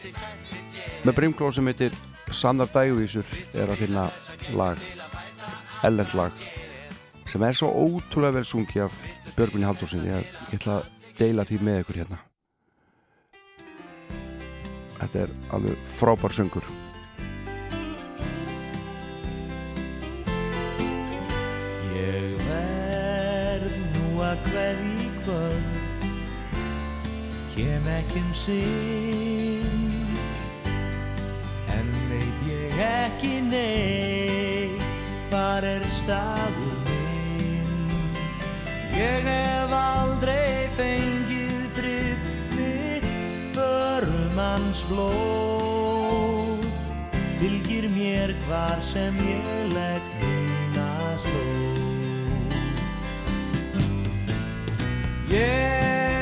með brimkló sem heitir Sannar dæguvísur er að finna lag ellend lag sem er svo ótrúlega vel sungi af Björgunni Haldursin ég, ég ætla að deila því með ykkur hérna þetta er alveg frábær söngur. Ég verð nú að hverð í kvöld. Kem ekki um sinn. En veit ég ekki neitt Hvar er staður minn? Ég hef aldrei fengið Förumanns blóð Fylgir mér hvar sem ég legg mína slóð. Ég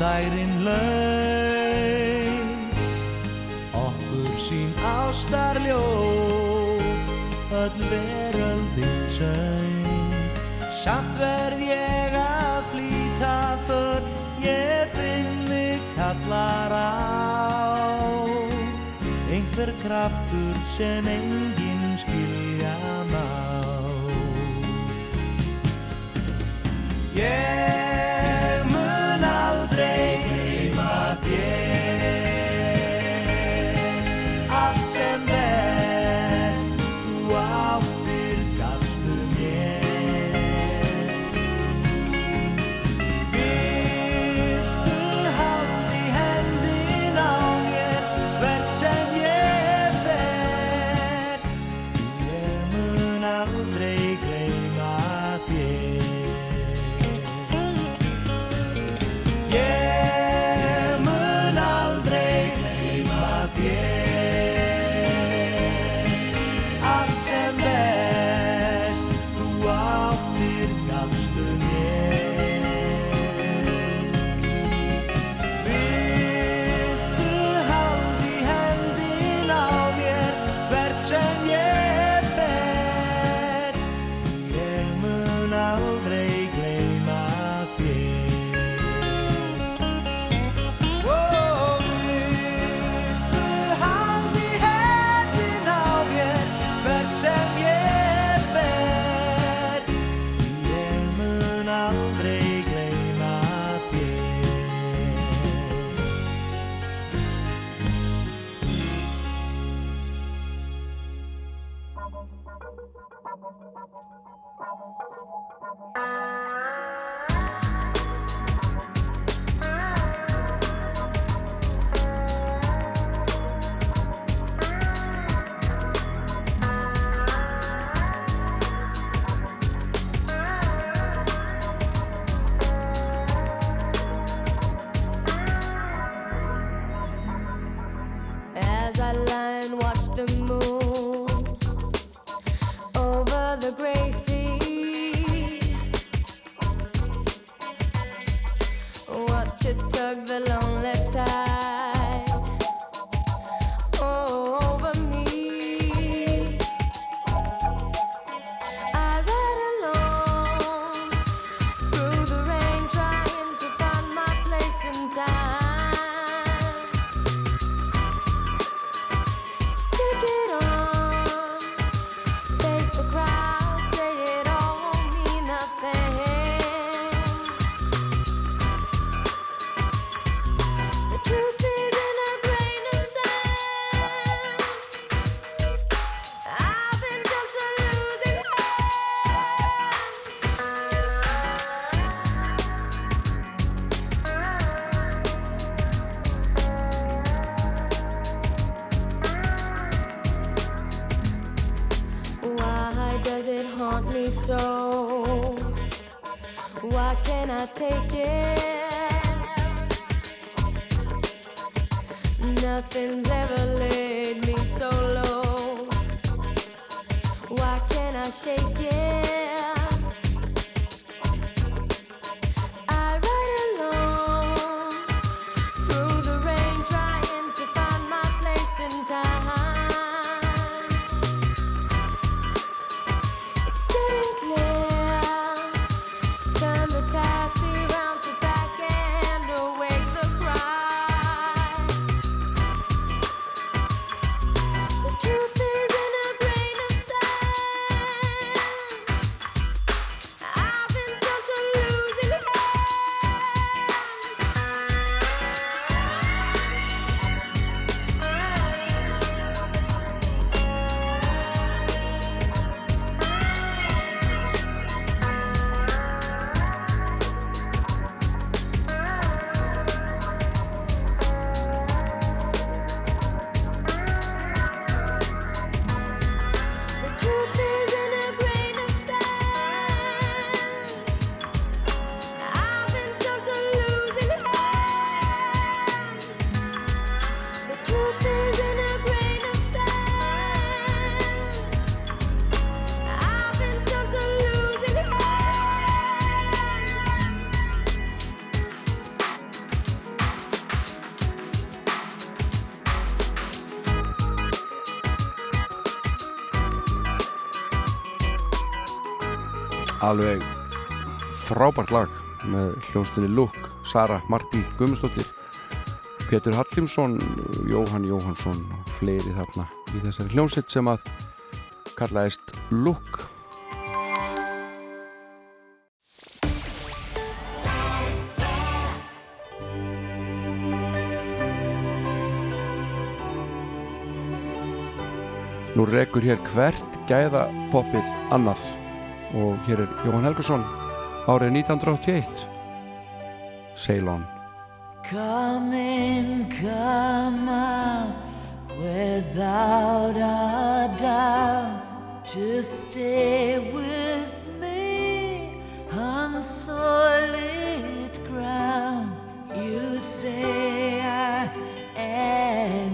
dærin laug Okkur sín ástarljó Öll veröldin sög Samt verð ég að flýta För ég finn mig kallar á. Einhver kraftur sem enginn skilja má. Yeah alveg frábært lag með hljóstunni Lukk, Sara, Martin Gummistóttir, Petur Hallgrímsson Jóhann Jóhannsson og fleiri þarna í þessari hljónsitt sem að kallaðist Lukk Nú rekur hér hvert gæða poppið annað og hér er Jóhann Helgursson árið 1981 Ceylon. Come in, come out without a doubt to stay with me on solid ground. You say I am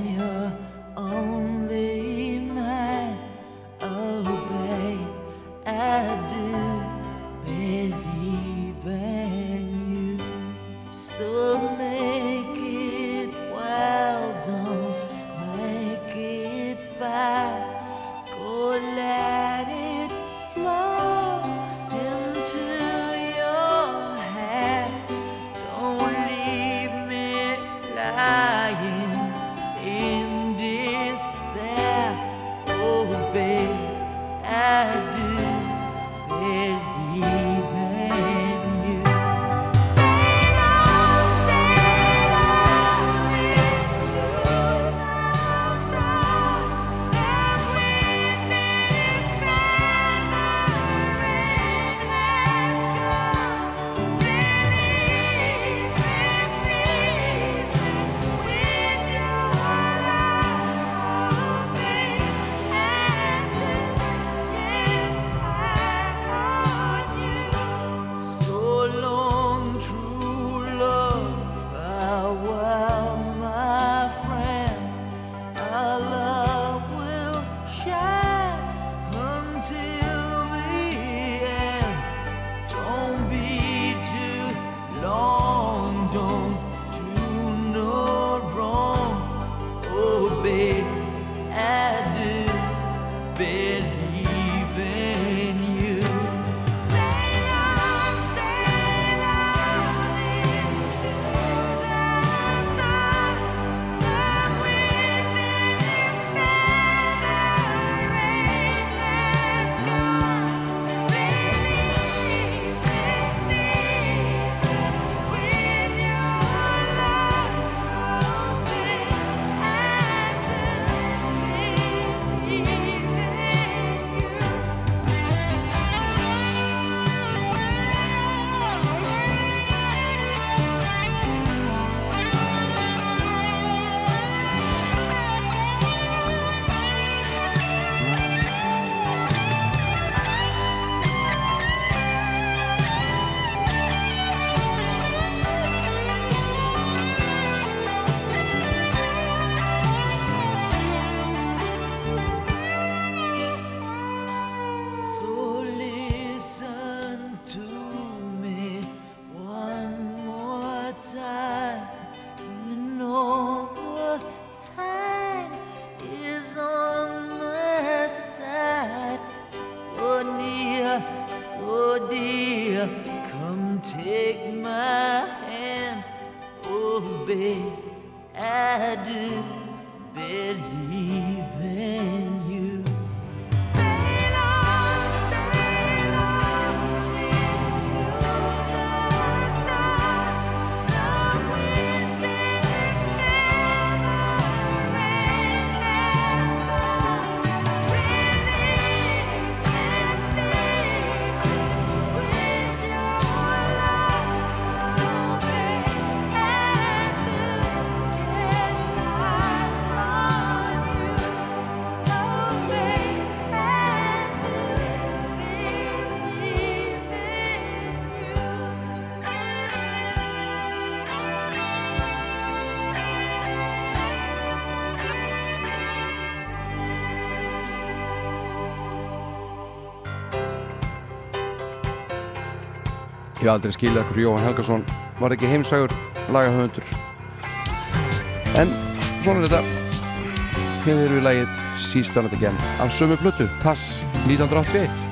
myndi aldrei skilja okkur Jóhann Helgarsson var ekki heimsægur lagahöndur en svona er þetta. Hér eru við lagið Seastarnet Again af sömu blötu, Tass 1981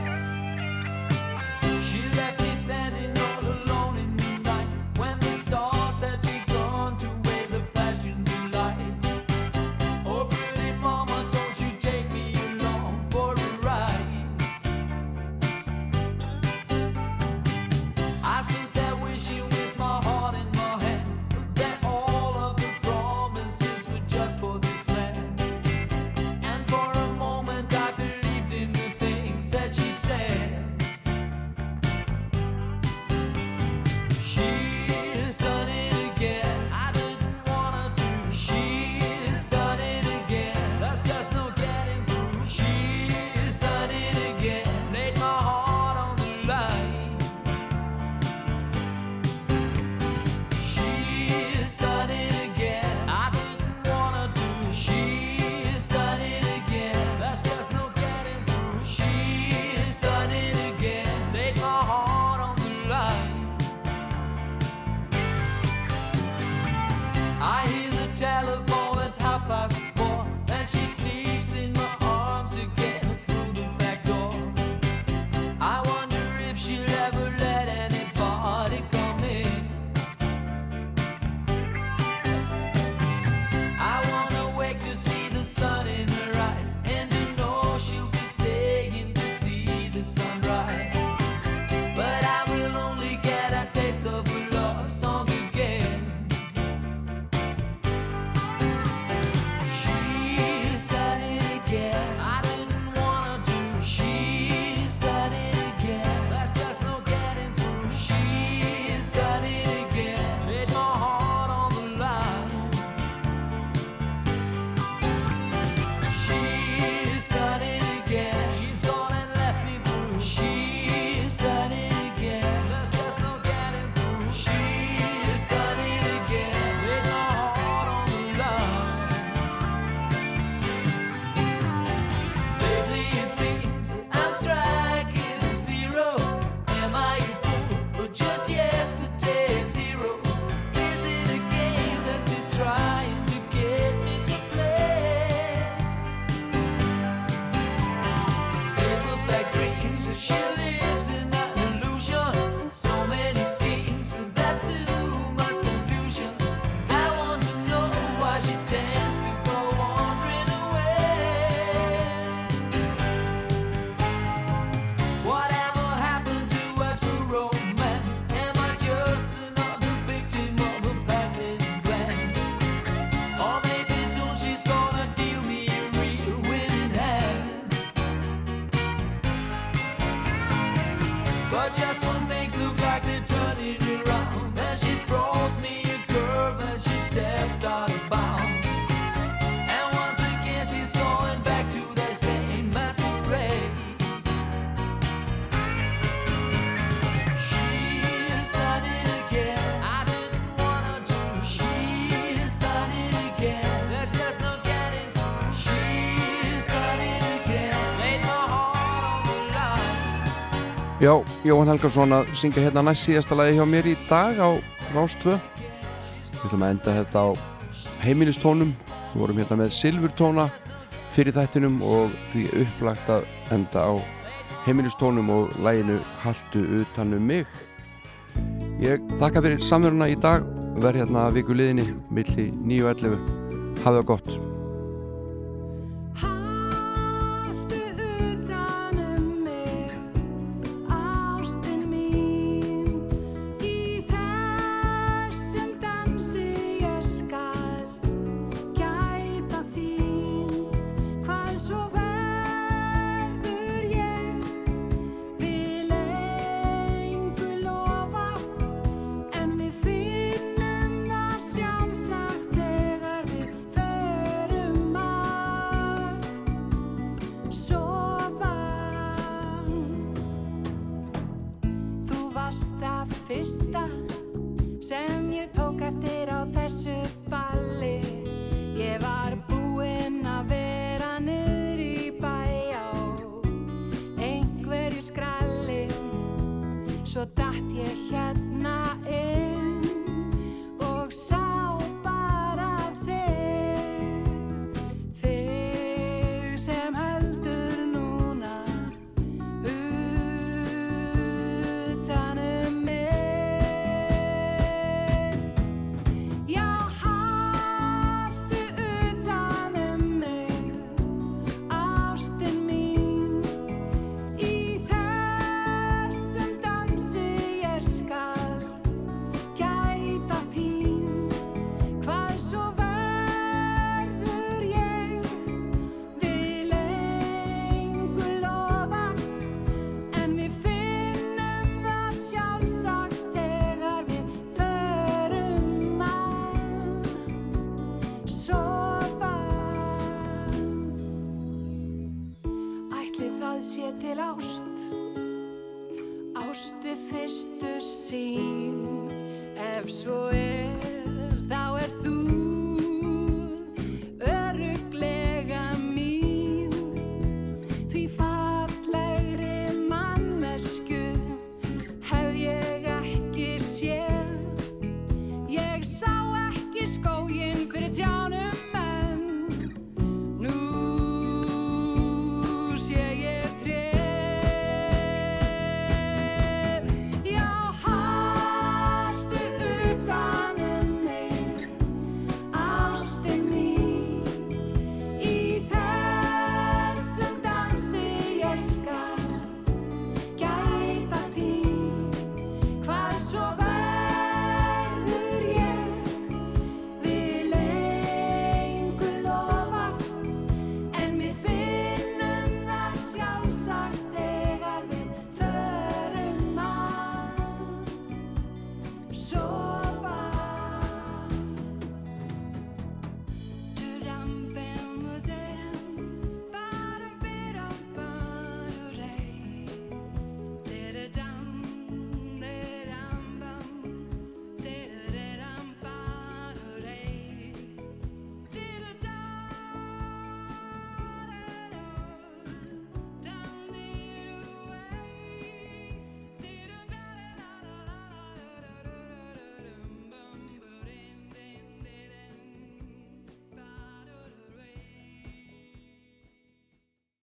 Já, Jóhann Helgarsson að syngja hérna næst síðasta lagi hjá mér í dag á Rástvö Við ætlum að enda þetta á heimilistónum. Við vorum hérna með silfurtóna fyrir þættinum og því upplagt að enda á heimilistónum og læginu Haldu utanum mig. Ég þakka fyrir samveruna í dag. Verð hérna að viku liðinni millir 9.11 Hafið það gott.